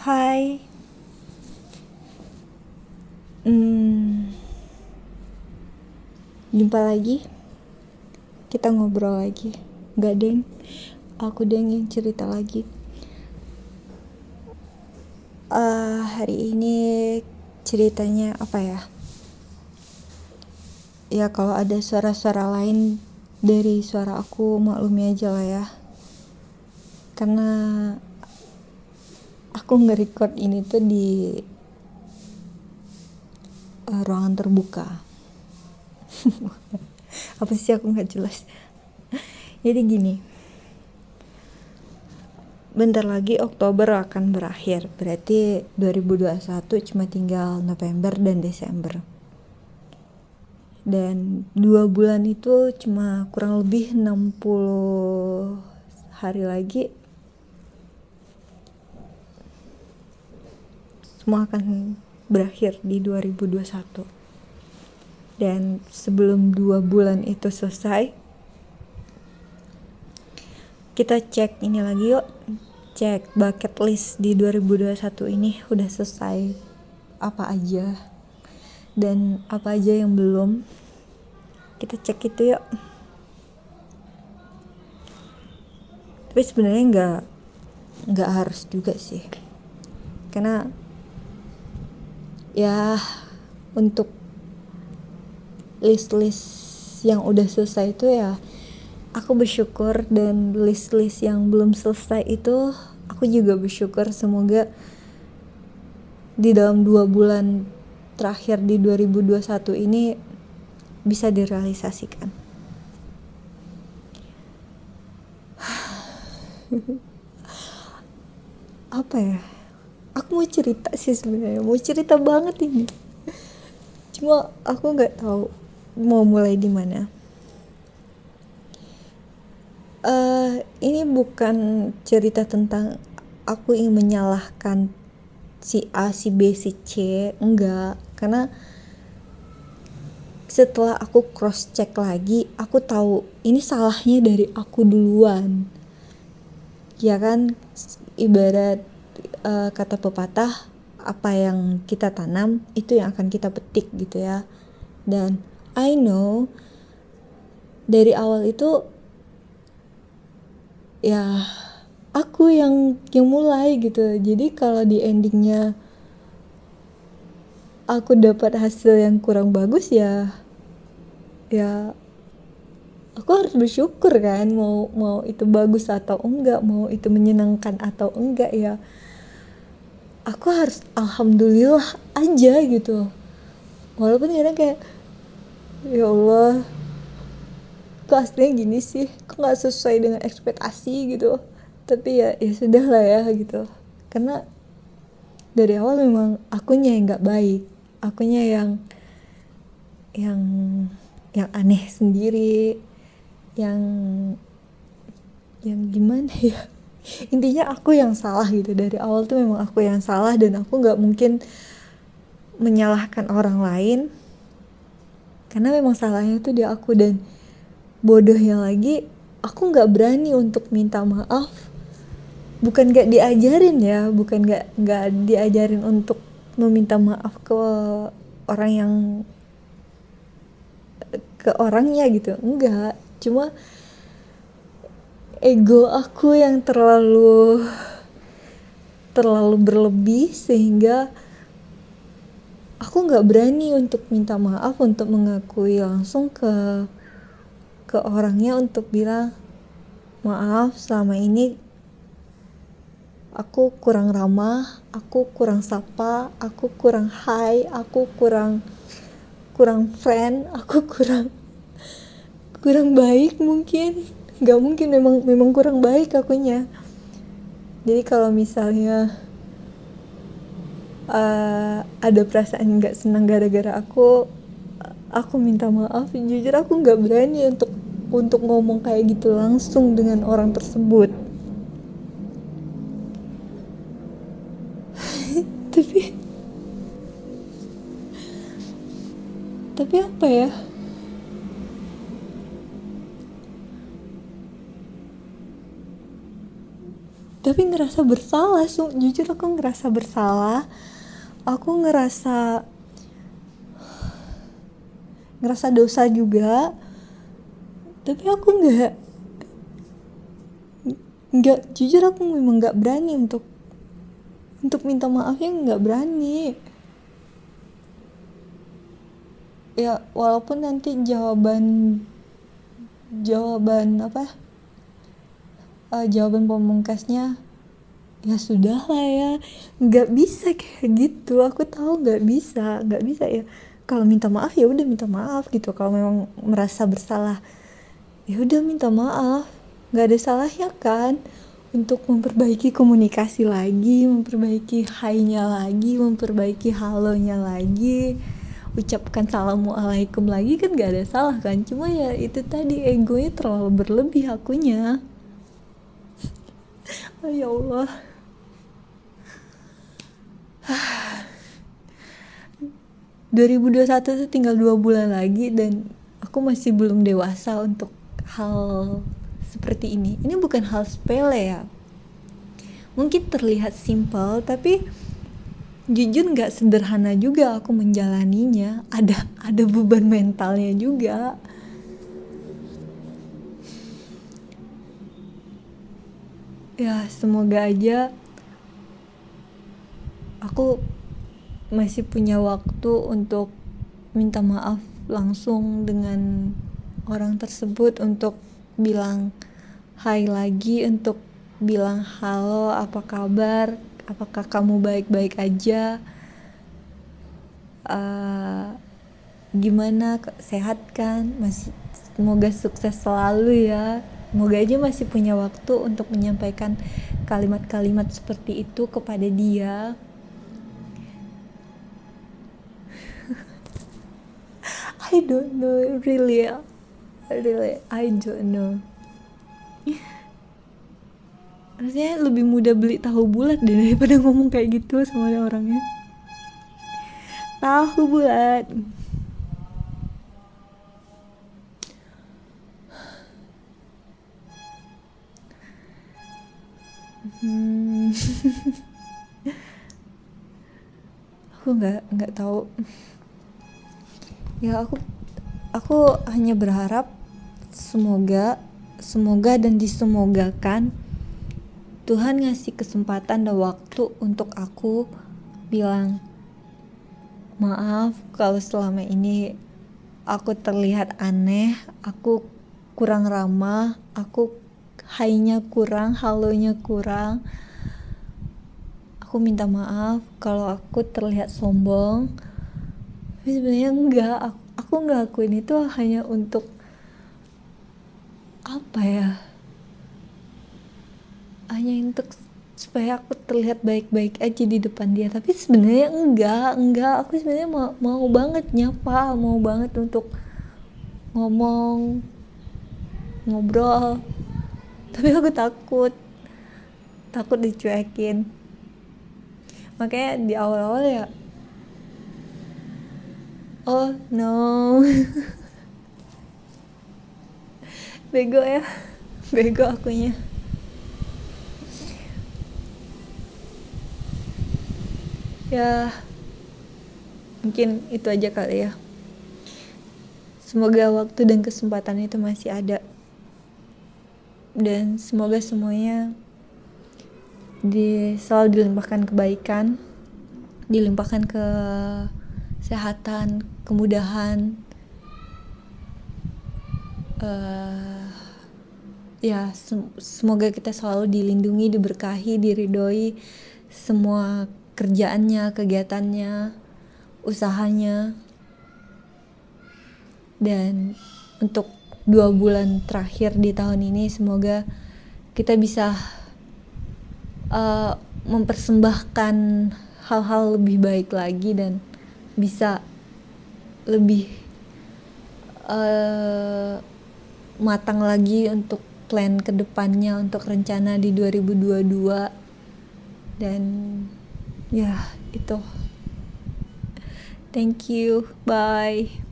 Hai. Hmm, jumpa lagi. Kita ngobrol lagi. Gak deng, aku deng yang cerita lagi. Uh, hari ini ceritanya apa ya? Ya kalau ada suara-suara lain dari suara aku maklumi aja lah ya. Karena aku nge-record ini tuh di uh, ruangan terbuka. Apa sih aku nggak jelas? Jadi gini. Bentar lagi Oktober akan berakhir. Berarti 2021 cuma tinggal November dan Desember. Dan dua bulan itu cuma kurang lebih 60 hari lagi semua akan berakhir di 2021 dan sebelum dua bulan itu selesai kita cek ini lagi yuk. Cek bucket list di 2021 ini udah selesai apa aja. Dan apa aja yang belum kita cek itu yuk. Tapi sebenarnya nggak nggak harus juga sih. Karena ya untuk list-list yang udah selesai itu ya aku bersyukur dan list-list yang belum selesai itu aku juga bersyukur. Semoga di dalam dua bulan terakhir di 2021 ini bisa direalisasikan. Apa ya mau cerita sih sebenarnya mau cerita banget ini. Cuma aku nggak tahu mau mulai di mana. Uh, ini bukan cerita tentang aku ingin menyalahkan si A si B si C enggak. Karena setelah aku cross check lagi aku tahu ini salahnya dari aku duluan. Ya kan? Ibarat uh, kata pepatah apa yang kita tanam itu yang akan kita petik gitu ya. Dan I know dari awal itu ya aku yang yang mulai gitu. Jadi kalau di endingnya aku dapat hasil yang kurang bagus ya ya aku harus bersyukur kan mau mau itu bagus atau enggak mau itu menyenangkan atau enggak ya aku harus alhamdulillah aja gitu. Walaupun kadang kayak ya Allah kok aslinya gini sih? Kok nggak sesuai dengan ekspektasi? gitu. Tapi ya ya sudah lah ya gitu. Karena dari awal memang akunya yang nggak baik. Akunya yang yang yang aneh sendiri. Yang yang gimana ya intinya aku yang salah gitu. Dari awal tuh memang aku yang salah dan aku nggak mungkin menyalahkan orang lain. Karena memang salahnya tuh di aku dan bodohnya lagi aku nggak berani untuk minta maaf. Bukan nggak diajarin ya bukan nggak nggak diajarin untuk meminta maaf ke orang yang ke orangnya gitu. Enggak cuma ego aku yang terlalu terlalu berlebih sehingga aku nggak berani untuk minta maaf untuk mengakui langsung ke ke orangnya untuk bilang maaf selama ini aku kurang ramah aku kurang sapa aku kurang hai aku kurang kurang friend aku kurang kurang baik mungkin nggak mungkin memang memang kurang baik akunya. Jadi kalau misalnya uh, ada perasaan nggak senang gara-gara aku aku minta maaf. Jujur aku nggak berani untuk untuk ngomong kayak gitu langsung dengan orang tersebut. Tapi tapi apa ya tapi ngerasa bersalah so, jujur aku ngerasa bersalah. Aku ngerasa ngerasa dosa juga. Tapi aku nggak nggak jujur aku memang nggak berani untuk untuk minta maaf yang nggak berani. Ya walaupun nanti jawaban jawaban apa uh, jawaban pemungkasnya ya sudah lah ya nggak bisa kayak gitu aku tahu nggak bisa nggak bisa ya. Kalau minta maaf ya udah minta maaf gitu. Kalau memang merasa bersalah ya udah minta maaf. Nggak ada salahnya kan untuk memperbaiki komunikasi lagi memperbaiki hainya lagi memperbaiki halonya lagi. Ucapkan assalamualaikum lagi kan gak ada salah kan. Cuma ya itu tadi egonya terlalu berlebih akunya oh, ya Allah. 2021 tuh tinggal dua bulan lagi dan aku masih belum dewasa untuk hal seperti ini. Ini bukan hal sepele ya. Mungkin terlihat simpel tapi jujur nggak sederhana juga aku menjalaninya. Ada ada beban mentalnya juga ya semoga aja aku masih punya waktu untuk minta maaf langsung dengan orang tersebut untuk bilang hai lagi untuk bilang halo apa kabar apakah kamu baik-baik aja? Uh, gimana? Sehat kan? Masih semoga sukses selalu ya semoga aja masih punya waktu untuk menyampaikan kalimat-kalimat seperti itu kepada dia. I don't know really. Really I don't know. Rasanya lebih mudah beli tahu bulat deh daripada ngomong kayak gitu sama orangnya. Tahu bulat hmm. aku nggak nggak tahu ya aku aku hanya berharap semoga semoga dan disemogakan Tuhan ngasih kesempatan dan waktu untuk aku bilang maaf kalau selama ini aku terlihat aneh, aku kurang ramah, aku hainya kurang, halonya kurang. Aku minta maaf kalau aku terlihat sombong. Tapi sebenarnya enggak aku, aku ngelakuin itu hanya untuk apa ya? Hanya untuk supaya aku terlihat baik-baik aja di depan dia. Tapi sebenarnya enggak enggak. Aku sebenarnya mau mau banget nyapa mau banget untuk ngomong ngobrol tapi aku takut. Takut dicuekin. Makanya di awal-awal ya oh no. Bego ya. Bego akunya. Ya mungkin itu aja kali ya. Semoga waktu dan kesempatan itu masih ada dan semoga semuanya di selalu dilimpahkan kebaikan dilimpahkan ke kesehatan, kemudahan, uh, ya semoga kita selalu dilindungi, diberkahi, diridhoi semua kerjaannya, kegiatannya, usahanya, dan untuk dua bulan terakhir di tahun ini semoga kita bisa uh, mempersembahkan hal-hal lebih baik lagi dan bisa lebih uh, matang lagi untuk plan ke depannya untuk rencana di 2022 dan ya itu. Thank you. Bye